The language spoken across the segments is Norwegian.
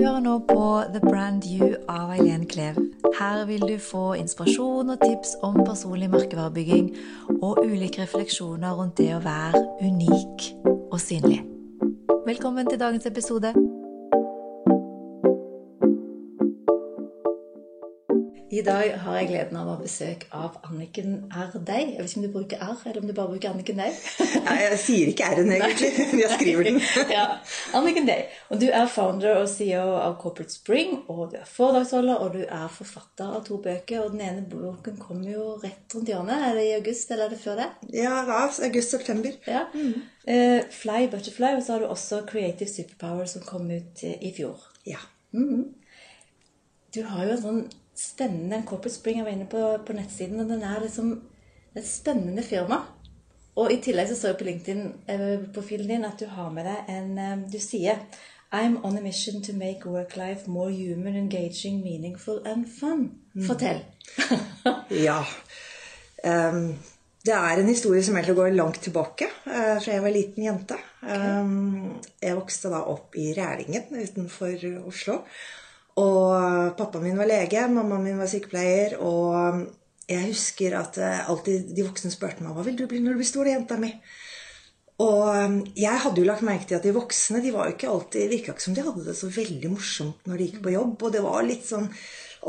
hører nå på The Brand You av Eileen Klev. Her vil du få inspirasjon og tips om personlig merkevarebygging og ulike refleksjoner rundt det å være unik og synlig. Velkommen til dagens episode. I dag har jeg gleden av å ha besøk av Anniken R. Dei. Jeg vet ikke om du bruker R, eller om du bare bruker Anniken Dei? Nei, jeg sier ikke R-en egentlig. Jeg skriver den. ja, Anniken Day. Og du er founder og CEO av Corporate Spring, og du er foredragsholder, og du er forfatter av to bøker. Og den ene boken kommer jo rett rundt hjørnet. Er det i august, eller er det før det? Ja, august-september. Ja. Mm. Uh, Fly Butterfly, og så har du også Creative Superpower, som kom ut uh, i fjor. Ja. Mm. Du har jo en sånn spennende Corporate Spring jeg var inne på, på nettsiden, og den er liksom et spennende firma. Og i tillegg så står det på LinkedIn-profilen din at du har med deg en Du sier I'm on a mission to make work life more human, engaging, meaningful and fun. Fortell. ja. Um, det er en historie som egentlig går langt tilbake, uh, fra jeg var liten jente. Um, jeg vokste da opp i Rælingen utenfor Oslo. Og pappaen min var lege, mammaen min var sykepleier. Og jeg husker at alltid de voksne spurte meg hva vil du bli når du blir stor, jenta mi. Og jeg hadde jo lagt merke til at de voksne de var jo ikke alltid, virka ikke som de hadde det så veldig morsomt når de gikk på jobb. Og det var litt sånn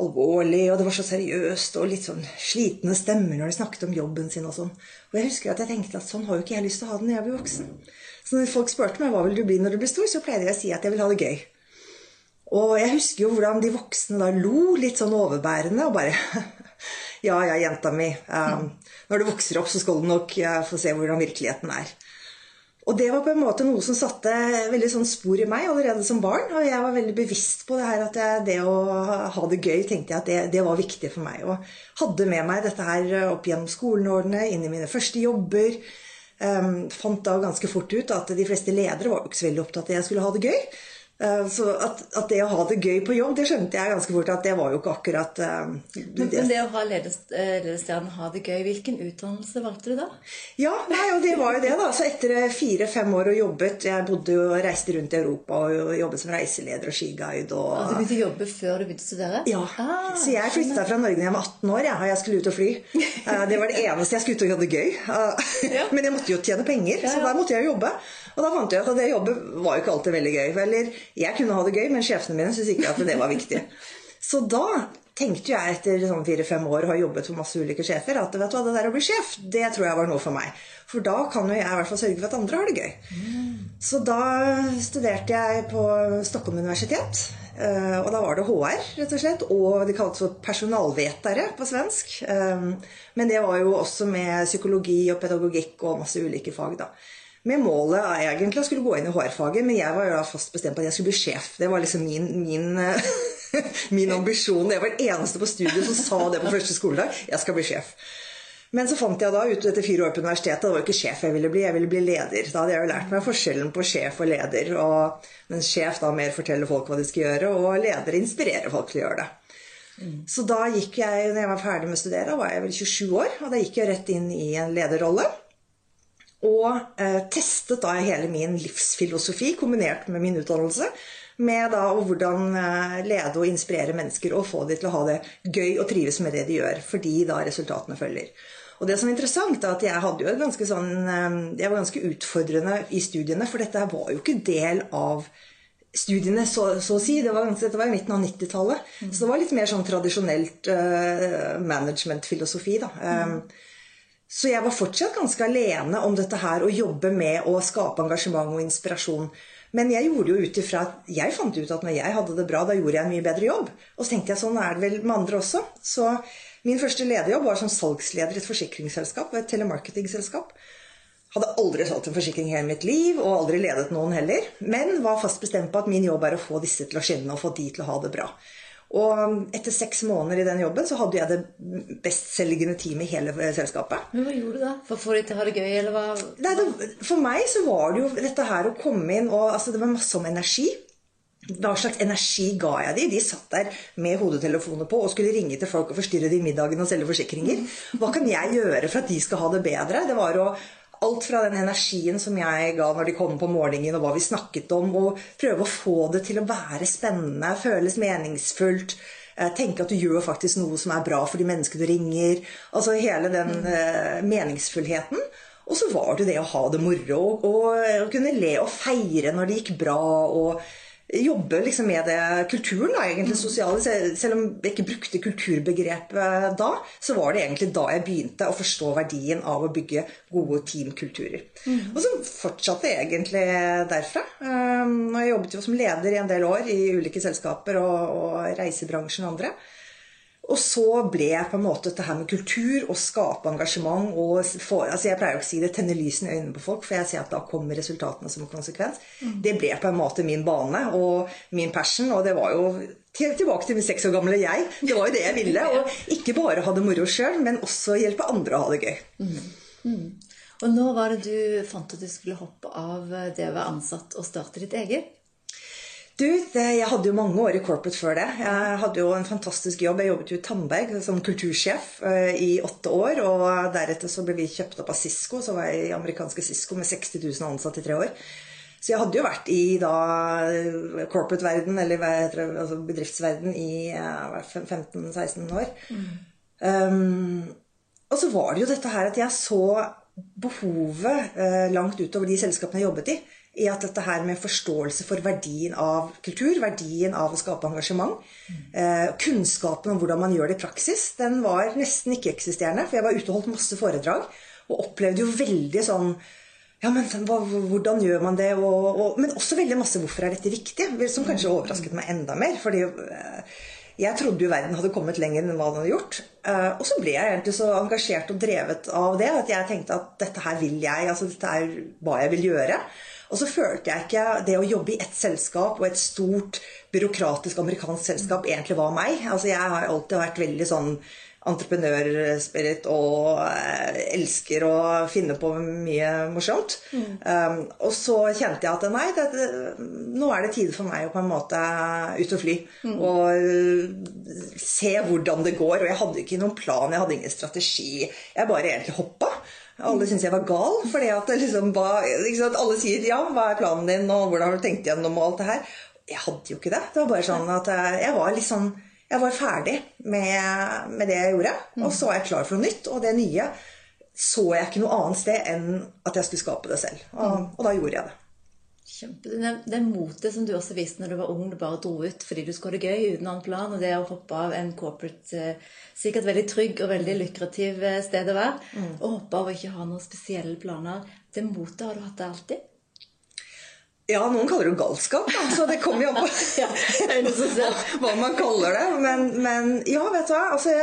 alvorlig, og det var så seriøst, og litt sånn slitne stemmer når de snakket om jobben sin og sånn. Og jeg husker at jeg tenkte at sånn har jo ikke jeg lyst til å ha det når jeg blir voksen. Så når folk spurte meg hva vil du bli når du blir stor, så pleide jeg å si at jeg vil ha det gøy. Og jeg husker jo hvordan de voksne da lo litt sånn overbærende og bare Ja, ja, jenta mi. Um, når du vokser opp, så skal du nok uh, få se hvordan virkeligheten er. Og det var på en måte noe som satte veldig sånn spor i meg allerede som barn. Og jeg var veldig bevisst på det her at jeg, det å ha det gøy tenkte jeg at det, det, var viktig for meg. Og hadde med meg dette her opp gjennom skolenårene, inn i mine første jobber. Um, fant da ganske fort ut at de fleste ledere var jo ikke så veldig opptatt av at jeg skulle ha det gøy. Så at, at, det å ha det gøy på jobb, det skjønte jeg ganske fort at det var jo ikke akkurat uh, men, men, det å ha ledestjernen, ha det gøy, hvilken utdannelse valgte du da? Ja, nei, og det var jo det, da. Så etter fire-fem år og jobbet Jeg bodde jo og reiste rundt i Europa og jobbet som reiseleder og skiguide. Og, ah, du begynte å jobbe før du begynte å studere? Ja. Ah, så jeg flytta fra Norge da jeg var 18 år. Ja, og jeg skulle ut og fly. Uh, det var det eneste jeg skulle ut og ha det gøy. Uh, ja. Men jeg måtte jo tjene penger, så da måtte jeg jo jobbe. Og da fant jeg ut at det jobbet var jo ikke alltid veldig gøy. Eller jeg kunne ha det gøy, men sjefene mine syntes ikke at det var viktig. Så da tenkte jeg etter sånn fire-fem år og har jobbet for masse ulike sjefer, at vet du hva, det der å bli sjef, det tror jeg var noe for meg. For da kan jo jeg i hvert fall sørge for at andre har det gøy. Mm. Så da studerte jeg på Stockholm universitet. Eh, og da var det HR, rett og slett. Og det kaltes for personalvetere på svensk. Eh, men det var jo også med psykologi og pedagogikk og masse ulike fag, da. Med målet er egentlig å skulle gå inn i HR-faget, men jeg var jo fast bestemt på at jeg skulle bli sjef. Det var liksom min, min, min ambisjon. Jeg var den eneste på studiet som sa det på første skoledag. Jeg skal bli sjef. Men så fant jeg da ut etter fire år på universitetet det var ikke sjef jeg ville bli, jeg ville bli leder. Da hadde jeg jo lært meg forskjellen på sjef og leder. Og, mens sjef da mer forteller folk hva de skal gjøre, og leder inspirerer folk til å gjøre det. Så da gikk jeg, når jeg var ferdig med å studere, var jeg vel 27 år, og da gikk jeg rett inn i en lederrolle. Og eh, testet da hele min livsfilosofi kombinert med min utdannelse. Med da hvordan eh, lede og inspirere mennesker og få dem til å ha det gøy og trives med det de gjør. Fordi da resultatene følger. Og det som er interessant, er at jeg hadde jo et ganske sånn eh, Jeg var ganske utfordrende i studiene, for dette var jo ikke del av studiene, så, så å si. Det var, dette var i midten av 90-tallet. Mm. Så det var litt mer sånn tradisjonelt uh, managementfilosofi, da. Mm. Så jeg var fortsatt ganske alene om dette her, å jobbe med å skape engasjement og inspirasjon. Men jeg gjorde jo ut ifra at jeg fant ut at når jeg hadde det bra, da gjorde jeg en mye bedre jobb. Og så tenkte jeg sånn er det vel med andre også. Så min første lederjobb var som salgsleder i et forsikringsselskap, et telemarketingselskap. Hadde aldri solgt en forsikring i hele mitt liv, og aldri ledet noen heller. Men var fast bestemt på at min jobb er å få disse til å skinne og få de til å ha det bra. Og etter seks måneder i den jobben så hadde jeg det bestselgende teamet i hele selskapet. Men Hva gjorde du da? For å få de til å ha det gøy? eller hva? Nei, det, for meg så var det jo dette her å komme inn og altså Det var masse om energi. Hva slags energi ga jeg dem? De satt der med hodetelefoner på og skulle ringe til folk og forstyrre dem i middagen og selge forsikringer. Hva kan jeg gjøre for at de skal ha det bedre? Det var å alt fra den energien som jeg ga når de kom på morgenen, og hva vi snakket om, og prøve å få det til å være spennende, føles meningsfullt. Eh, tenke at du gjør faktisk noe som er bra for de menneskene du ringer. Altså hele den uh, meningsfullheten. Og så var det det å ha det moro og, og, kunne le og feire når det gikk bra. og jobbe liksom med det kulturen, da, egentlig sosiale. Selv om jeg ikke brukte kulturbegrepet da, så var det egentlig da jeg begynte å forstå verdien av å bygge gode teamkulturer. Mm. Og så fortsatte jeg egentlig derfra. Og jeg jobbet jo som leder i en del år i ulike selskaper og, og reisebransjen og andre. Og så ble jeg på en måte dette her med kultur og skape engasjement og få, altså Jeg pleier jo ikke å si det tenne lysene i øynene på folk, for jeg ser at da kommer resultatene som konsekvens. Mm. Det ble på en måte min bane og min passion, og det var jo tilbake til min seks år gamle jeg. Det var jo det jeg ville. Og ikke bare ha det moro sjøl, men også hjelpe andre å ha det gøy. Mm. Mm. Og nå var det du fant at du skulle hoppe av det å være ansatt og starte ditt eget? Du, det, jeg hadde jo mange år i corporate før det. Jeg hadde jo en fantastisk jobb. Jeg jobbet jo i Tandberg som kultursjef uh, i åtte år. Og deretter så ble vi kjøpt opp av Cisco, så var jeg i amerikanske Cisco med 60 000 ansatte i tre år. Så jeg hadde jo vært i da corporate-verden, eller altså bedriftsverden, i uh, 15-16 år. Mm. Um, og så var det jo dette her at jeg så behovet uh, langt utover de selskapene jeg jobbet i i at dette her med forståelse for verdien av kultur, verdien av å skape engasjement, eh, kunnskapen om hvordan man gjør det i praksis, den var nesten ikke-eksisterende. For jeg var ute og holdt masse foredrag og opplevde jo veldig sånn ja, men hva, Hvordan gjør man det? Og, og, men også veldig masse 'hvorfor er dette viktig?' Som kanskje overrasket meg enda mer. fordi eh, jeg trodde jo verden hadde kommet lenger enn hva den hadde gjort. Eh, og så ble jeg egentlig så engasjert og drevet av det at jeg tenkte at dette her vil jeg. altså Dette er hva jeg vil gjøre. Og så følte jeg ikke det å jobbe i ett selskap og et stort byråkratisk amerikansk selskap egentlig var meg. Altså Jeg har alltid vært veldig sånn entreprenørspirit og eh, elsker å finne på mye morsomt. Mm. Um, og så kjente jeg at nei, det, nå er det tide for meg å på en måte ut og fly. Mm. Og se hvordan det går. Og jeg hadde ikke noen plan, jeg hadde ingen strategi. Jeg bare egentlig hoppa. Alle syntes jeg var gal. fordi at liksom var, Alle sier 'ja, hva er planen din', og 'hvordan har du tenkt gjennom', og alt det her. Jeg hadde jo ikke det. Det var bare sånn at eh, jeg var litt sånn Jeg var ferdig med, med det jeg gjorde. Og så var jeg klar for noe nytt. Og det nye så jeg ikke noe annet sted enn at jeg skulle skape det selv. Og, og da gjorde jeg det. Kjempe, det motet som du også viste når du var ung, du bare dro ut fordi du skulle ha det gøy uten annen plan, og det å hoppe av en corporate eh, sikkert veldig trygg og veldig lukrativ eh, sted å være, mm. og hoppe av og ikke ha noen spesielle planer, det motet har du hatt det alltid? Ja, noen kaller det galskap, da. Så det kommer jo an på hva man kaller det. Men, men ja, vet du hva. Altså,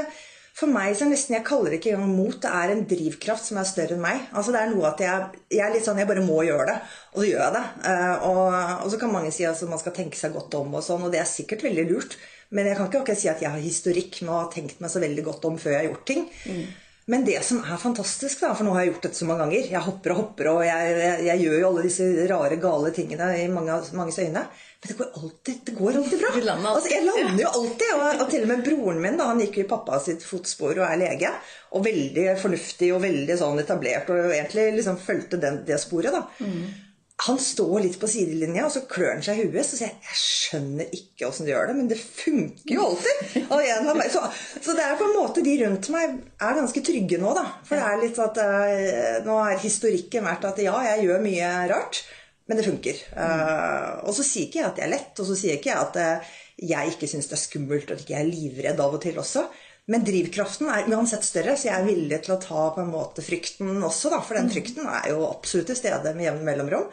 for meg så nesten Jeg kaller det ikke engang mot. Det er en drivkraft som er større enn meg. Altså Det er noe at jeg, jeg er litt sånn Jeg bare må gjøre det. Og så gjør jeg det. Uh, og, og, så kan mange si at altså, man skal tenke seg godt om, og sånn, og det er sikkert veldig lurt. Men jeg kan ikke akkurat si at jeg har historikk med å ha tenkt meg så veldig godt om før jeg har gjort ting. Mm. Men det som er fantastisk, da, for nå har jeg gjort dette så mange ganger Jeg hopper og hopper, og jeg, jeg, jeg gjør jo alle disse rare, gale tingene i mange, manges øyne. Men det går alltid, det går alltid bra. Lander altså, jeg lander jo alltid. Og, og, til og med broren min da, han gikk jo i pappa sitt fotspor og er lege. Og veldig fornuftig og veldig sånn etablert og egentlig liksom fulgte det sporet. da. Mm han står litt på sidelinja, og så klør han seg i huet. Så sier jeg jeg skjønner ikke åssen du gjør det, men det funker jo alltid. Så, så, det er på en måte de rundt meg er ganske trygge nå, da. For det er litt at uh, nå har historikken vært at ja, jeg gjør mye rart, men det funker. Uh, og så sier ikke jeg at det er lett, og så sier ikke jeg at uh, jeg ikke syns det er skummelt, og at ikke jeg er livredd av og til også. Men drivkraften er uansett større, så jeg er villig til å ta på en måte frykten også. Da, for den mm. frykten er jo absolutt til stede med jevne mellomrom.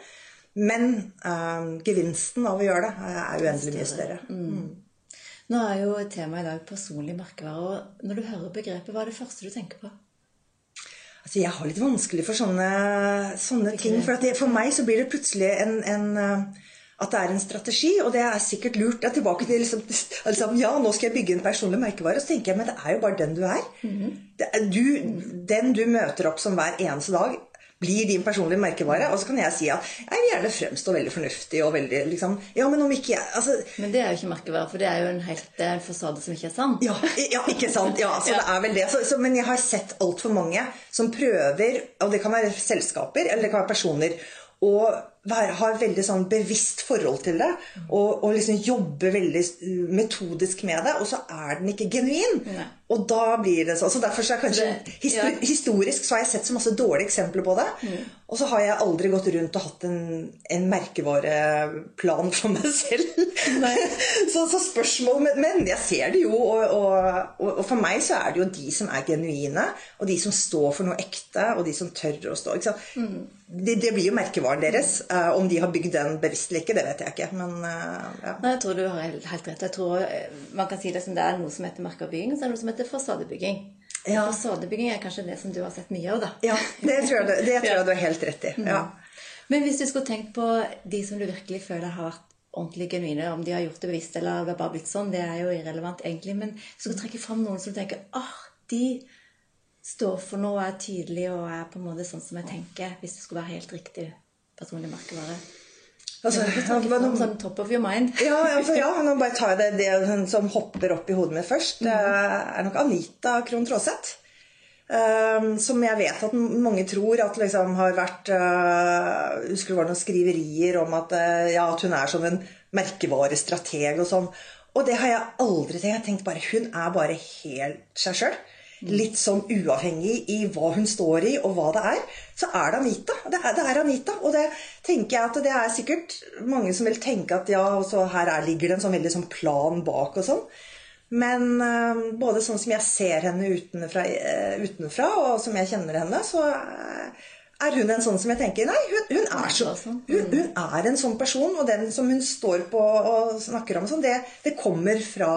Men øh, gevinsten av å gjøre det er uendelig mye større. Mm. Nå er jo temaet i dag personlig merkevare. og Når du hører begrepet, hva er det første du tenker på? Altså, jeg har litt vanskelig for sånne, sånne ting. For, det, for, meg så blir det plutselig en, en uh, at det er en strategi, og det er sikkert lurt. Jeg er tilbake til liksom, liksom, Ja, nå skal jeg bygge en personlig merkevare. Og Så tenker jeg, men det er jo bare den du er. Mm -hmm. er du, den du møter opp som hver eneste dag, blir din personlige merkevare. Og så kan jeg si at jeg vil gjerne fremstå veldig fornuftig og veldig liksom Ja, men om ikke jeg altså, Men det er jo ikke merkevare, for det er jo en, helt, en fasade som ikke er sann. Ja, ja, ikke sant. Ja, så det er vel det. Så, så, men jeg har sett altfor mange som prøver, og det kan være selskaper eller det kan være personer, og har veldig sånn bevisst forhold til det. Og, og liksom jobber veldig metodisk med det, og så er den ikke genuin. Nei. Og da blir det sånn. Så derfor så er kanskje Det- ja. Historisk så har jeg sett så masse dårlige eksempler på det. Mm. Og så har jeg aldri gått rundt og hatt en, en merkevareplan for meg selv. så, så spørsmål men, men jeg ser det jo, og, og, og, for meg så er det jo de som er genuine, og de som står for noe ekte, og de som tør å stå. Mm. Det, det blir jo merkevaren deres. Eh, om de har bygd den bevisst eller ikke, det vet jeg ikke. Men eh, ja. Nei, jeg tror du har helt helt rett. Jeg tror eh, Man kan si det som det er noe som heter merkebygging, og så er det noe som heter fasadebygging. Ja. Fasadebygging er kanskje det som du har sett mye av, da. ja, det tror jeg, det, det tror jeg du har helt rett i. Ja. Men hvis du skulle tenkt på de som du virkelig føler har vært ordentlig genuine, om de har gjort det bevisst eller det har bare blitt sånn, det er jo irrelevant egentlig, men hvis du skulle trekke fram noen som tenker ah, de står for noe, er tydelige og er på en måte sånn som jeg tenker, hvis det skulle være helt riktig personlig merkevare. Altså, du ja, trekke sånn top of your mind? Ja, altså, ja, nå bare tar jeg det, det som hopper opp i hodet mitt først. Det er nok Anita Krohn Traaseth. Um, som jeg vet at mange tror at liksom har vært uh, Husker det var noen skriverier om at, uh, ja, at hun er som en merkevarestrateg og sånn. Og det har jeg aldri tenkt. Jeg har tenkt bare hun er bare helt seg sjøl. Litt sånn uavhengig i hva hun står i, og hva det er. Så er det Anita. Det er, det er Anita. Og det tenker jeg at det er sikkert mange som vil tenke at ja, og så her er, ligger det en sånn veldig sånn plan bak og sånn. Men eh, både sånn som jeg ser henne utenfra, eh, utenfra, og som jeg kjenner henne, så eh, er hun en sånn som jeg tenker Nei, hun, hun, er, så, sånn. hun, hun er en sånn person, og den som hun står på og snakker om, sånn, det, det kommer fra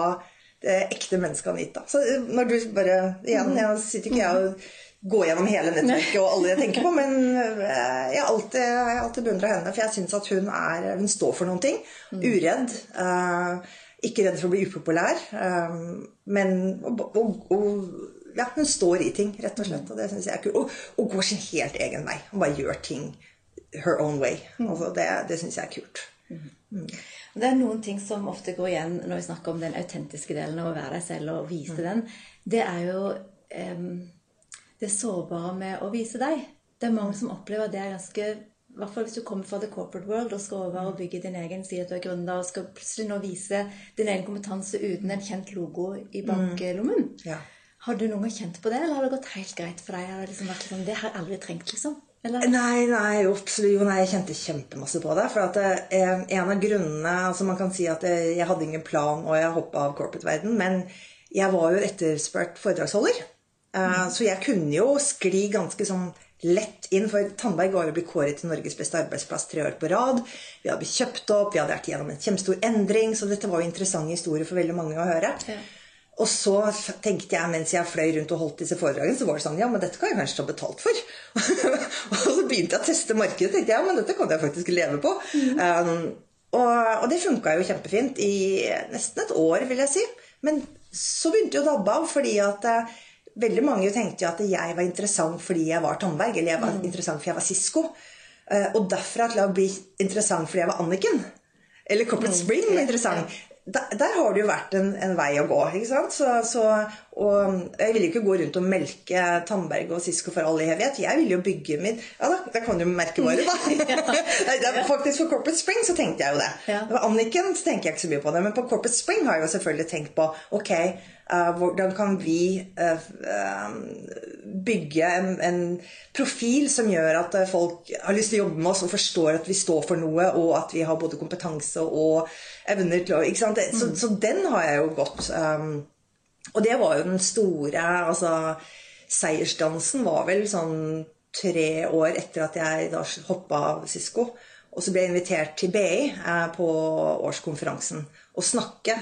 det ekte mennesket Da. Så eh, når du bare Igjen, jeg sitter ikke jeg og går gjennom hele nettverket og alle jeg tenker på, men eh, jeg har alltid, jeg har alltid beundra henne, for jeg syns at hun, er, hun står for noen ting. Uredd. eh, ikke redd for å bli upopulær. eh, men og, og, og ja, hun står i ting, rett og slett. Og det syns jeg er kult. Og, og går sin helt egen vei. Hun bare gjør ting her own way. Altså, det det syns jeg er kult. Det er noen ting som ofte går igjen når vi snakker om den autentiske delen av å være deg selv og vise den. Det er jo um, det sårbare med å vise deg. Det er mange som opplever det er ganske i hvert fall hvis du kommer fra the corporate world og skal over og bygge din egen, si at du er gründer og skal plutselig nå vise din egen kompetanse uten en kjent logo i baklommen. Ja. Har du noen gang kjent på det, eller har det gått helt greit for deg? Har det liksom vært sånn, det har jeg aldri trengt, liksom? Eller? Nei, nei, absolutt, jo, nei, jeg kjente kjempemasse på det. For at eh, en av grunnene altså Man kan si at eh, jeg hadde ingen plan, og jeg hoppa av corporate-verden, men jeg var jo etterspurt foredragsholder. Eh, Så jeg kunne jo skli ganske sånn lett inn, for Tandberg var jo blitt kåret til Norges beste arbeidsplass tre år på rad. Vi hadde blitt kjøpt opp, vi hadde vært gjennom en kjempestor endring, så dette var jo interessante historier for veldig mange å høre. Ja. Og så tenkte jeg mens jeg fløy rundt og holdt disse foredragene, så var det sånn Ja, men dette kan jeg kanskje ta betalt for. og så begynte jeg å teste markedet. tenkte jeg, ja, men dette kan jeg faktisk leve på. Um, og, og det funka jo kjempefint i nesten et år, vil jeg si. Men så begynte jo å dabbe av, fordi at uh, veldig mange tenkte jo at jeg var interessant fordi jeg var Tandberg, eller jeg var interessant fordi jeg var Sisko. Uh, og derfra til å bli interessant fordi jeg var Anniken. Eller Corporate Spring var interessant. Der, har det jo vært en, en vei å gå. ikke sant? Så, så, og Jeg ville jo ikke gå rundt og melke Tandberg og Sisko for all evighet. Jeg ville jo bygge min Ja da, da kan du merke bare, da. Det er faktisk For Corporate Spring så tenkte jeg jo det. Ja. Det Anniken så tenker jeg ikke så mye på det. Men på Corporate Spring har jeg jo selvfølgelig tenkt på ok, eh, hvordan kan vi eh, eh, bygge en, en profil som gjør at folk har lyst til å jobbe med oss og forstår at vi står for noe, og at vi har både kompetanse og evner til å ikke sant? Det- Så, så den har jeg jo gått. Um, og det var jo den store altså, Seiersdansen var vel sånn tre år etter at jeg da hoppa av Sisko. Og så ble jeg invitert til BI eh, på årskonferansen og snakke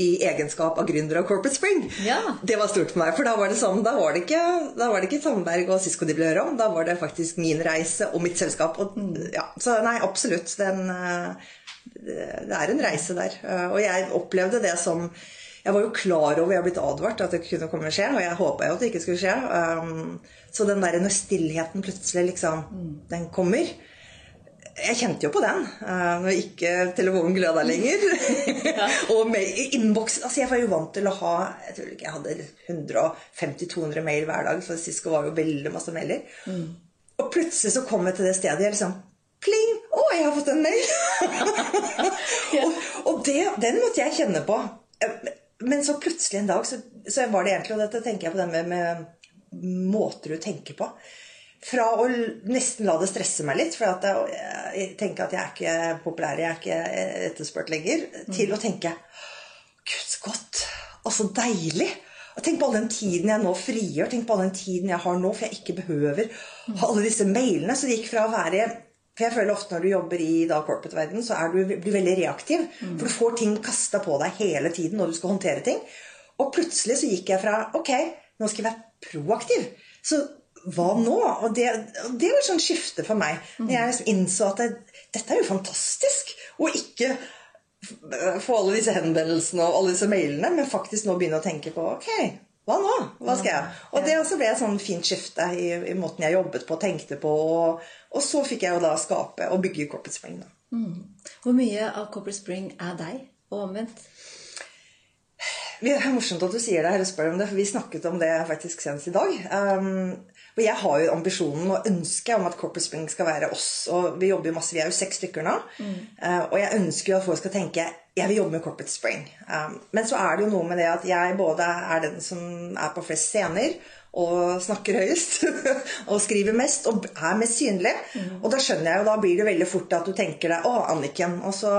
i egenskap av gründer av Corporate Spring. Ja. Det var stort for meg, for da var det sånn, da var det ikke, da var det ikke Sandberg og Sisko de ville høre om. Da var det faktisk min reise og mitt selskap. Og, ja, så nei, absolutt. Den, eh, det er en reise der. Eh, Og jeg opplevde det som jeg var jo klar over, jeg har blitt advart at det kunne komme skje, og jeg håpa jo at det ikke skulle skje. Um, så den der når stillheten plutselig liksom Den kommer. Jeg kjente jo på den uh, når ikke telefonen gløda lenger. og innboks Altså, jeg var jo vant til å ha Jeg tror ikke jeg hadde 150-200 mail hver dag, for Sisko var jo veldig masse mailer. Mm. Og plutselig så kom jeg til det stedet jeg liksom Pling! Å, jeg har fått en mail! og, og det, den måtte jeg kjenne på. Men så plutselig en dag så, så, var det egentlig Og dette tenker jeg på det med, med måter du tenker på. Fra å nesten la det stresse meg litt, for at jeg, jeg tenker at jeg er ikke populær, jeg er ikke etterspurt lenger, mm. til å tenke Gud, så godt! Og så deilig! Og Tenk på all den tiden jeg nå frigjør, tenk på all den tiden jeg har nå, for jeg ikke behøver alle disse mailene. Så det gikk fra å være for jeg føler ofte når du jobber i da corporate-verden, så er du, blir veldig reaktiv. Mm. For du får ting kasta på deg hele tiden når du skal håndtere ting. Og plutselig så gikk jeg fra Ok, nå skal jeg være proaktiv. Så hva nå? Og det, det var et sånt skifte for meg. Når jeg liksom innså at jeg, dette er jo fantastisk. Og ikke få alle disse henvendelsene og alle disse mailene, men faktisk nå begynne å tenke på Ok, hva nå? Hva skal jeg? Og det også ble et sånn fint skifte i, i, måten jeg jobbet på og tenkte på. Og, og, så fikk jeg jo da skape og bygge Corporate Spring. Da. Mm. Hvor mye av Corporate Spring er deg, og omvendt? Det er morsomt at du sier det, eller spør om det, for vi snakket om det faktisk senest i dag. Um, og jeg har jo ambisjonen og ønsket om at Corporate Spring skal være oss. Og vi jobber jo masse, vi er jo seks stykker nå. Mm. Uh, og jeg ønsker jo at folk skal tenke jeg vil jobbe med Corporate Spring. Um, men så er det jo noe med det at jeg både er den som er på flest scener og snakker høyest og skriver mest og er mest synlig. Mm. Og da skjønner jeg jo, da blir det veldig fort at du tenker deg Å, Anniken. Og så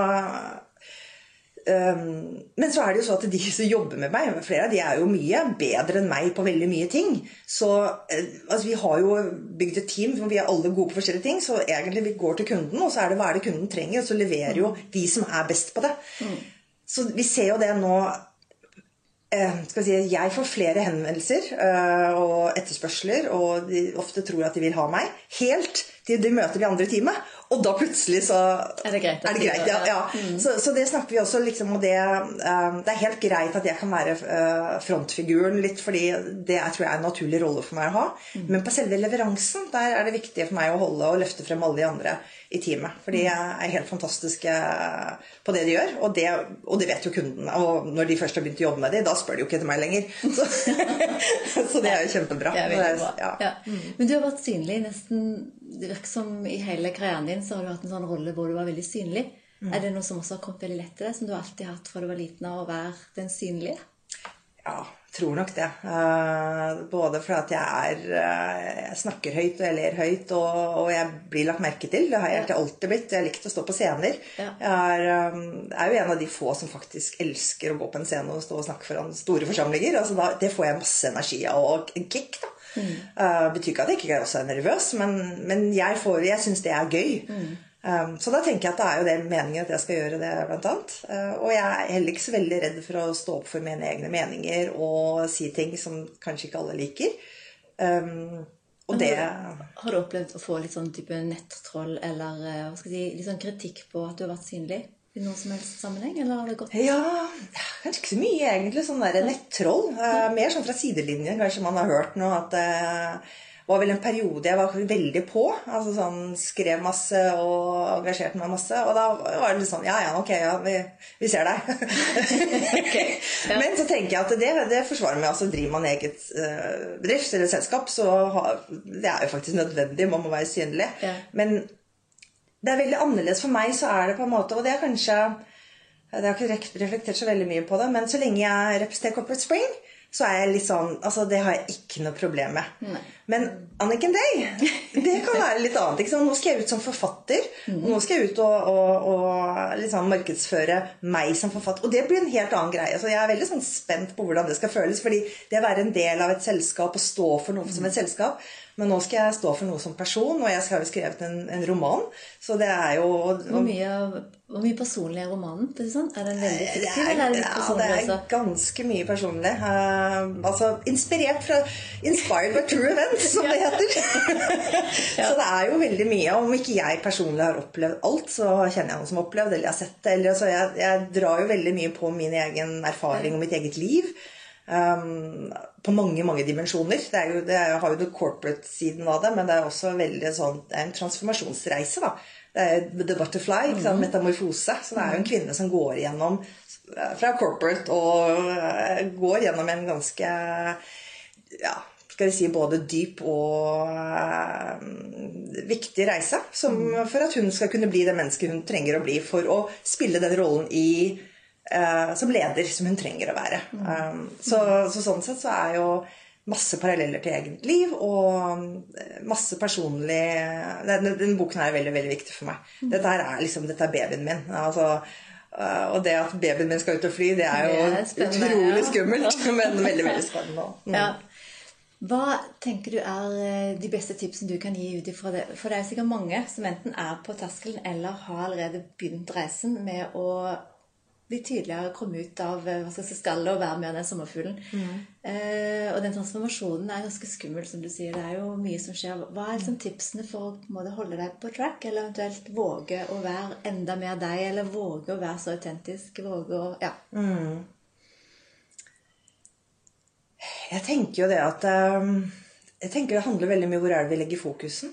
men så er det jo så at de som jobber med meg, flere av de er jo mye bedre enn meg på veldig mye ting. Så uh, altså, vi har jo bygd et team hvor vi er alle gode på forskjellige ting. Så egentlig vi går til kunden, og så er det hva er det kunden trenger, og så leverer jo de som er best på det. Mm. Så vi ser jo det nå uh, skal si, Jeg får flere henvendelser uh, og etterspørsler, og de ofte tror at de vil ha meg. Helt til de møter de andre i teamet. Og da plutselig så er det greit. Er det greit ja, ja. Mm. Så, så, det snakker vi også liksom om det um, Det er helt greit at jeg kan være uh, frontfiguren litt, fordi det er, tror jeg er en naturlig rolle for meg å ha. Mm. Men på selve leveransen der er det viktig for meg å holde og løfte frem alle de andre i teamet. For de mm. er helt fantastiske på det de gjør, og det, og det vet jo kundene. Og når de først har begynt å jobbe med det, da spør de jo ikke etter meg lenger. Så, så det er jo kjempebra. Det er bra. Ja. Ja. Men du har vært synlig nesten det virker som i hele karrieren din så har du hatt en sånn rolle hvor du var veldig synlig. Mm. Er det noe som også har kommet veldig lett til deg, som du alltid har hatt fra du var liten av, å være den synlige? Ja, tror nok det. Uh, både fordi jeg er uh, Jeg snakker høyt, og jeg ler høyt, og, og, jeg blir lagt merke til. Det har jeg egentlig alltid blitt. Jeg har likt å stå på scener. Jeg er, um, er, jo en av de få som faktisk elsker å gå på en scene og stå og snakke foran store forsamlinger. Altså da, det får jeg masse energi av, og en kick. da. Mm. Uh, betyr ikke at jeg ikke også er nervøs, men, men jeg, får, jeg syns det er gøy. Mm. Um, så da tenker jeg at det er jo det meningen at jeg skal gjøre det, blant annet. Uh, og jeg er heller ikke så veldig redd for å stå opp for mine egne meninger og si ting som kanskje ikke alle liker. Um, og det Har du opplevd å få litt sånn type nettroll eller hva skal jeg si, litt sånn kritikk på at du har vært synlig? I noen som helst sammenheng? eller har det gått? Ja, kanskje ikke så mye, egentlig. Sånn der nettroll. Uh, mer sånn fra sidelinjen, kanskje man har hørt nå at det uh, var vel en periode jeg var veldig på. altså sånn Skrev masse og engasjerte meg masse. Og da var det litt sånn Ja, ja, ok, ja, vi, vi ser deg. okay, ja. Men så tenker jeg at det, det forsvarer meg. altså Driver man eget uh, bedrift eller selskap, så har, det er jo faktisk nødvendig. Man må være synlig. Ja. Men det er veldig annerledes for meg, så er det på en måte Og det er kanskje Jeg har ikke reflektert så veldig mye på det, men så lenge jeg representerer Corporate Spring, så er jeg litt sånn Altså, det har jeg ikke noe problem med. Nei. Men Anniken Day, det kan være litt annet. Nå skal jeg ut som forfatter. Og nå skal jeg ut og, og, og liksom markedsføre meg som forfatter. Og det blir en helt annen greie. Så jeg er veldig sånn spent på hvordan det skal føles. fordi det å være en del av et selskap og stå for noe som et selskap Men nå skal jeg stå for noe som person, og jeg har jo skrevet en, en roman. Så det er jo Hvor mye, hvor mye personlig er romanen? Er, sånn? er den veldig fiktiv, eller er det litt ja, det er ganske mye personlig. Uh, altså inspirert fra Inspired by true events, som det heter. Så det er jo veldig mye. Om ikke jeg personlig har opplevd alt, så kjenner jeg noen som har opplevd eller jeg har sett det. Eller, så jeg, jeg drar jo veldig mye på min egen erfaring og mitt eget liv. Um, på mange mange dimensjoner. Det, er jo, det er, har jo det corporate-siden av det, men det er også veldig sånn, det er en transformasjonsreise. da. Det er The Butterfly, ikke sant? metamorfose. Så det er jo en kvinne som går gjennom fra corporate og eh, går gjennom en ganske ja, skal vi si både dyp og uh, viktig reise. Som, for at hun skal kunne bli det mennesket hun trenger å bli for å spille den rollen i som leder som hun trenger å være. Um, så, så, sånn sett så er jo masse paralleller til eget liv og masse personlig Denne, den boken er veldig veldig viktig for meg. Dette her er liksom, dette er babyen min. altså Uh, og det at babyen min skal ut og fly, det er jo Det er utrolig ja. skummelt, men veldig veldig spennende. Mm. Ja. Hva tenker du er eh, de beste tipsene du kan gi ut ifra det? For det er sikkert mange som enten er på terskelen eller har allerede begynt reisen med å bli tidligere komme ut av eh, hva skal jeg si, skallet og være mer den sommerfuglen. Eh, og den transformasjonen er ganske skummel, som du sier. Det er jo mye som skjer. Hva er liksom tipsene for å på måte, holde deg på track, eller eventuelt våge å være enda mer deg, eller våge å være så autentisk? Våge å Ja. Jeg tenker jo det at um, Jeg tenker det handler veldig mye om hvor er det vi legger fokusen.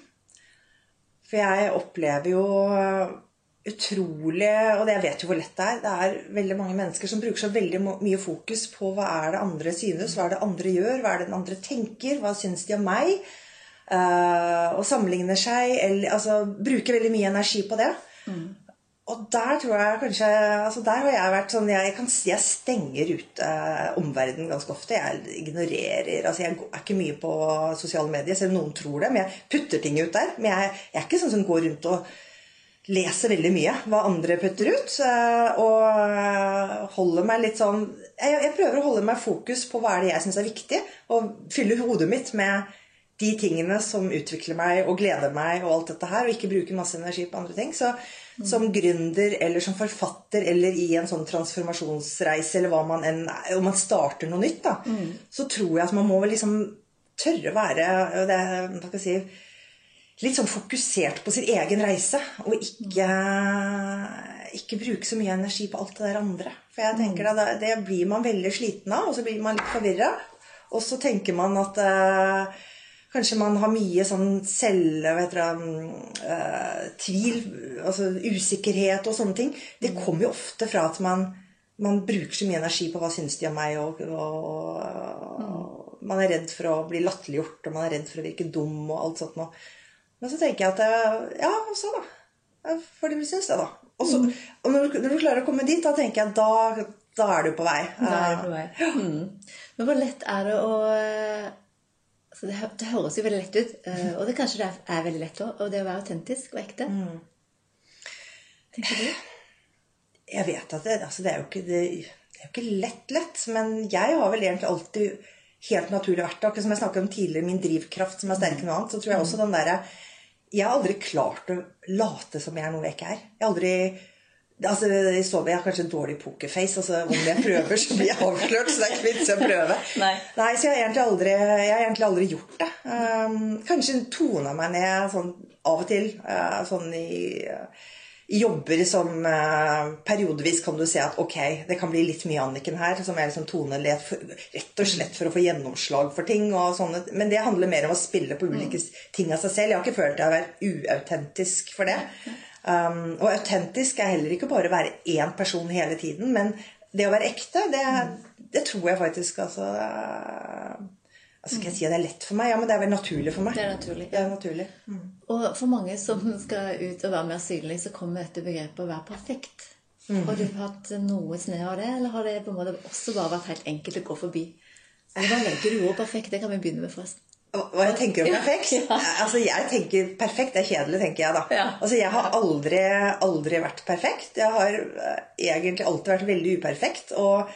For jeg opplever jo utrolig Og jeg vet jo hvor lett det er. Det er veldig mange mennesker som bruker så veldig mye fokus på hva er det andre synes, hva er det andre gjør, hva er det den andre tenker, hva syns de om meg? Uh, og sammenligner seg, eller altså bruker veldig mye energi på det. Og der tror jeg kanskje altså Der har jeg vært sånn Jeg, kan, jeg stenger ut uh, omverdenen ganske ofte. Jeg ignorerer altså Jeg er ikke mye på sosiale medier, selv om noen tror det. Men jeg putter ting ut der. Men jeg, jeg er ikke sånn som går rundt og leser veldig mye hva andre putter ut. eh, Og holder meg litt sånn jeg, jeg prøver å holde meg fokus på hva er det jeg syns er viktig, og fylle hodet mitt med de tingene som utvikler meg og gleder meg, og alt dette her, og ikke bruke masse energi på andre ting. Så som gründer eller som forfatter eller i en sånn transformasjonsreise, eller hva man enn Om man starter noe nytt, da, så tror jeg at man må vel liksom tørre å være det, hva skal jeg si, litt sånn fokusert på sin egen reise, og ikke, ikke bruke så mye energi på alt det der andre. For jeg tenker da, det, blir man veldig sliten av, og så blir man litt forvirra. Og så tenker man at eh, kanskje man har mye sånn selv... Det eh, Tvil, altså usikkerhet og sånne ting. Det kommer jo ofte fra at man, man bruker så mye energi på hva syns de om meg, og, og, og man er redd for å bli latterliggjort, og man er redd for å virke dum og alt sånt noe. Men så tenker jeg at Ja, så da. Ja, For de syns det, da. Og, så, og når, når du klarer å komme dit, da tenker jeg da, da er du på vei. Da er du på vei. Mm. Men hvor lett er det å eh, altså det, det høres jo veldig lett ut, eh, og det kanskje det er, er veldig lett òg, og det å være autentisk og ekte. Tenker du? Jeg vet at det, altså det, er ikke, det, det er jo ikke lett lett, men jeg har vel egentlig alltid helt naturlig vært det. Akkurat som jeg snakket om tidligere, min drivkraft som er sterkere enn noe annet, så tror jeg også den derre Jeg har aldri klart å late som jeg er noe jeg ikke er. Jeg har aldri Altså, så, jeg har kanskje en dårlig pokerface. altså Om jeg prøver, så blir jeg avslørt. Så det er ikke vits i å prøve. Nei. så jeg har egentlig aldri, jeg har egentlig aldri gjort det. Um, kanskje tona meg ned sånn av og til. uh, sånn i, i jobber som uh, periodevis kan du se at ok, det kan bli litt mye Anniken her. Som er liksom toner rett og slett for å få gjennomslag for ting. og sånne, Men det handler mer om å spille på ulike ting av seg selv. Jeg har ikke følt jeg har vært uautentisk for det. Um, og autentisk er heller ikke bare å være én person hele tiden, men det å være ekte, det, det tror jeg faktisk altså uh, altså Skal jeg si at det er lett for meg? Ja, men det er vel naturlig for meg. Det er naturlig. Det er naturlig. Mm. Og for mange som skal ut og være mer synlig, så kommer dette begrepet å være perfekt. Har du hatt noe snev av det, eller har det på en måte også bare vært helt enkelt å gå forbi? Hva legger du ordet perfekt? Det kan vi begynne med forresten. Hva hva jeg tenker om perfekt? Ja. Altså, jeg tenker Perfekt er kjedelig, tenker jeg da. Ja. Altså, Jeg har aldri, aldri vært perfekt. Jeg har eh, egentlig alltid vært veldig uperfekt. Og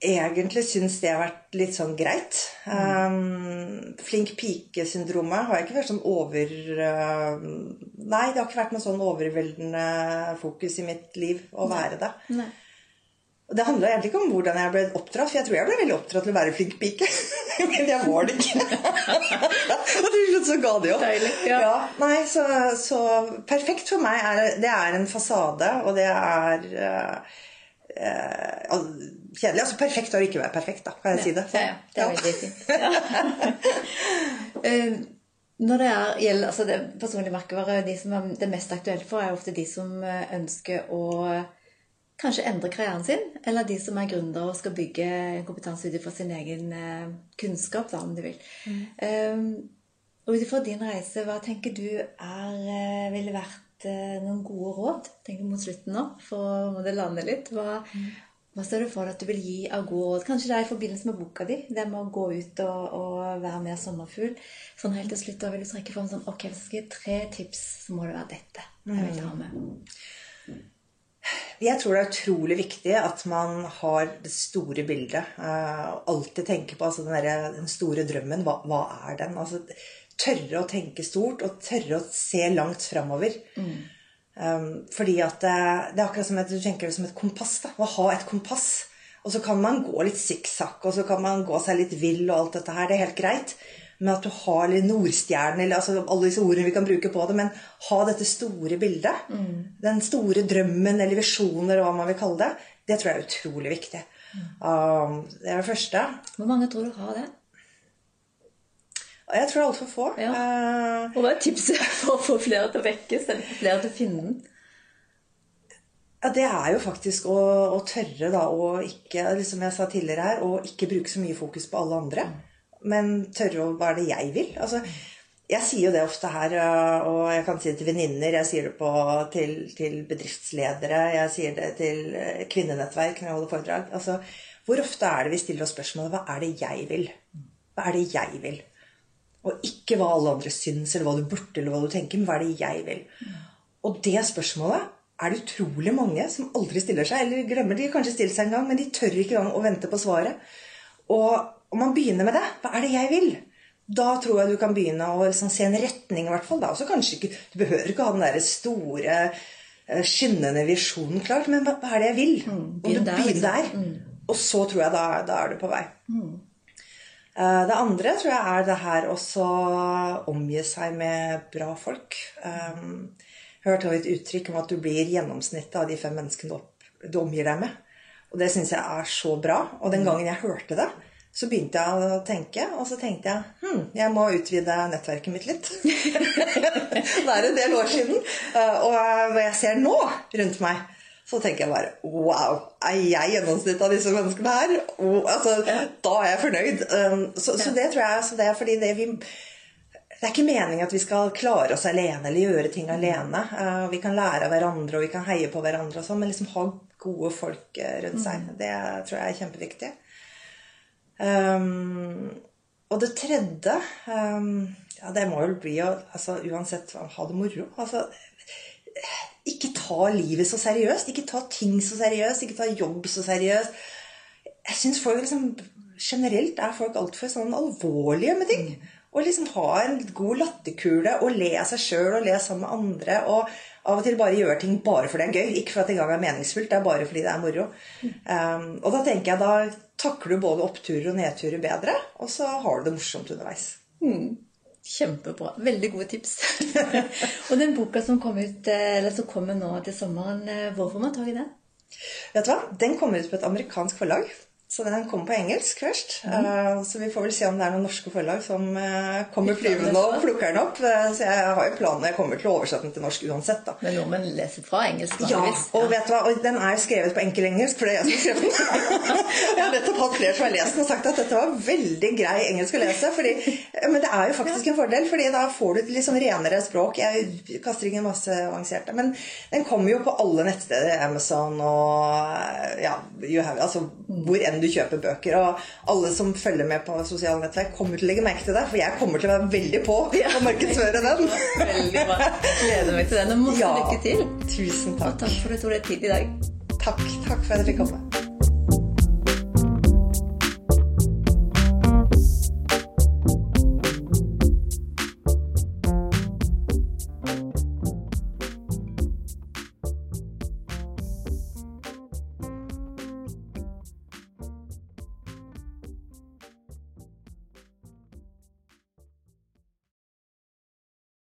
egentlig syns det har vært litt sånn greit. Um, flink pike-syndromet har ikke vært sånn over uh, Nei, det har ikke vært noe sånn overveldende fokus i mitt liv å være det. Nei. Det handla egentlig ikke om hvordan jeg ble oppdratt, for jeg tror jeg ble veldig oppdratt til å være flink pike. Men jeg var det ikke. og til slutt så ga det opp. Deilig, ja. Ja, nei, så, så perfekt for meg er det er en fasade, og det er uh, uh, kjedelig. Altså perfekt har ikke være perfekt, da, kan jeg si det. Ja, ja. Det er veldig fint. Ja. Eh, Når det er, gjelder altså det personlige merkevare, de som er det mest aktuelle for, er ofte de som eh, ønsker å kanskje endre karrieren sin, eller de som er gründere og skal bygge kompetanse ut fra sin egen eh, kunnskap, da, om du vil. Um, og ut ifra din reise, hva tenker du er, eh, ville vært eh, noen gode råd tenker mot slutten nå, for må det lande litt? Hva, hva står du for at du vil gi av gode råd? Kanskje det er i forbindelse med boka di, det med å gå ut og, og være mer sommerfugl. Sånn helt til slutt, da vil du trekke fram sånn Ok, hvis jeg skal gi tre tips, så må det være dette jeg vil ta med. Jeg tror det er utrolig viktig at man har det store bildet. Uh, alltid tenke på altså, den, der, den, store drømmen. Hva, hva er den? Altså, tørre å tenke stort og tørre å se langt framover. Mm. Um, fordi at det, det, er akkurat som at du tenker det som et kompass. Da. Å ha et kompass. Og så kan man gå litt sikksakk, og så kan man gå seg litt vill og alt dette her. Det er helt greit med at du har litt Nordstjernen, eller altså alle disse ordene vi kan bruke på det, men ha dette store bildet. Mm. Den store drømmen eller visjonen, eller hva man vil kalle det. Det tror jeg er utrolig viktig. Mm. Um, det er det første. Hvor mange tror du har det? Jeg tror det er altfor få. Ja. Uh, og hva er tipset for å få flere til å vekkes, flere til å finne den? Ja, Det er jo faktisk å, å tørre, da, å ikke, som jeg sa tidligere her, å ikke bruke så mye fokus på alle andre. Men tørre å Hva er det jeg vil? Altså, jeg sier jo det ofte her, og jeg kan si det til venninner, jeg sier det på, til, til, bedriftsledere, jeg sier det til eh, kvinnenettverk når jeg holder foredrag. Altså, hvor ofte er det vi stiller oss spørsmålet hva er det jeg vil? Hva er det jeg vil? Og ikke hva alle andre syns, eller hva du burde, eller hva du tenker, men hva er det jeg vil? Og det spørsmålet er det utrolig mange som aldri stiller seg, eller glemmer de kanskje stille seg en gang, men de tør ikke engang å vente på svaret. Og om man begynner med det Hva er det jeg vil? Da tror jeg du kan begynne å liksom se en retning, i hvert fall. Da. Også kanskje ikke, Du behøver ikke ha den derre store, eh, skinnende visjonen klart, men hva, er det jeg vil? Mm, Om du begynner liksom. der. Mm. Og så tror jeg da, da er du på vei. Mm. Eh, det andre tror jeg er det her også omgi seg med bra folk. Um, jeg hørte et uttrykk om at du blir gjennomsnittet av de fem menneskene du, omgir deg med. Og det syns jeg er så bra. Og den gangen jeg hørte det, så begynte jeg å tenke, og så tenkte jeg hm, jeg må utvide nettverket mitt litt. det er en del år siden. Eh, og hva jeg ser nå rundt meg, så tenker jeg bare Wow! Er jeg gjennomsnittet av disse menneskene her? Oh, altså, da er jeg fornøyd. Um, så, så, det tror jeg så det er fordi det vi det er ikke meningen at vi skal klare oss alene eller gjøre ting alene. Uh, vi kan lære av hverandre og vi kan heie på hverandre, og sånn, men liksom ha gode folk eh, rundt seg. Mm. Det tror jeg er kjempeviktig. Um, og det tredje um, ja, Det må jo bli å altså, uansett ha det moro. Altså, ikke ta livet så seriøst. Ikke ta ting så seriøst. Ikke ta jobb så seriøst. Jeg syns folk liksom Generelt er folk altfor sånn alvorlige med ting. Og liksom ha en god latterkule og le av seg sjøl og le sammen med andre. Og av og til bare gjøre ting bare for det er gøy. Ikke for at det engang er meningsfullt, det er bare fordi det er moro. Um, og da tenker jeg da takler du både oppturer og nedturer bedre, og så har du det morsomt underveis. Mm. Kjempebra. Veldig gode tips. og den boka som, ut, eh, som kommer nå til sommeren, hvorfor hvor får man tak i den? Vet du hva? Den kommer ut på et amerikansk forlag. Så den kommer på engelsk først. Mm. Uh, så vi får vel se om det er noen norske forlag som uh, kommer flyvende og plukker den opp. Uh, så jeg har jo planen jeg kommer til å oversette den til norsk uansett. da. Men nordmenn leser fra engelsk? Ja, og vet du hva? Og den er skrevet på enkel engelsk, for det er jeg som har skrevet den. jeg har nettopp hatt flere som har lest den og sagt at dette var veldig grei engelsk å lese. Fordi, men det er jo faktisk en fordel, fordi da får du et litt sånn renere språk. Jeg kaster ingen masse avanserte. Men den kommer jo på alle nettsteder. Amazon og ja, have, altså, hvor enn du kjøper bøker. Og alle som følger med på sosiale nettverk, kommer til å legge merke til det. For jeg kommer til å være veldig på å markedsføre den. veldig bra. Gleder meg til den. Og masse ja. lykke til. Tusen takk. Og takk for at du tok deg tid i dag. Takk. Takk for at jeg fikk komme.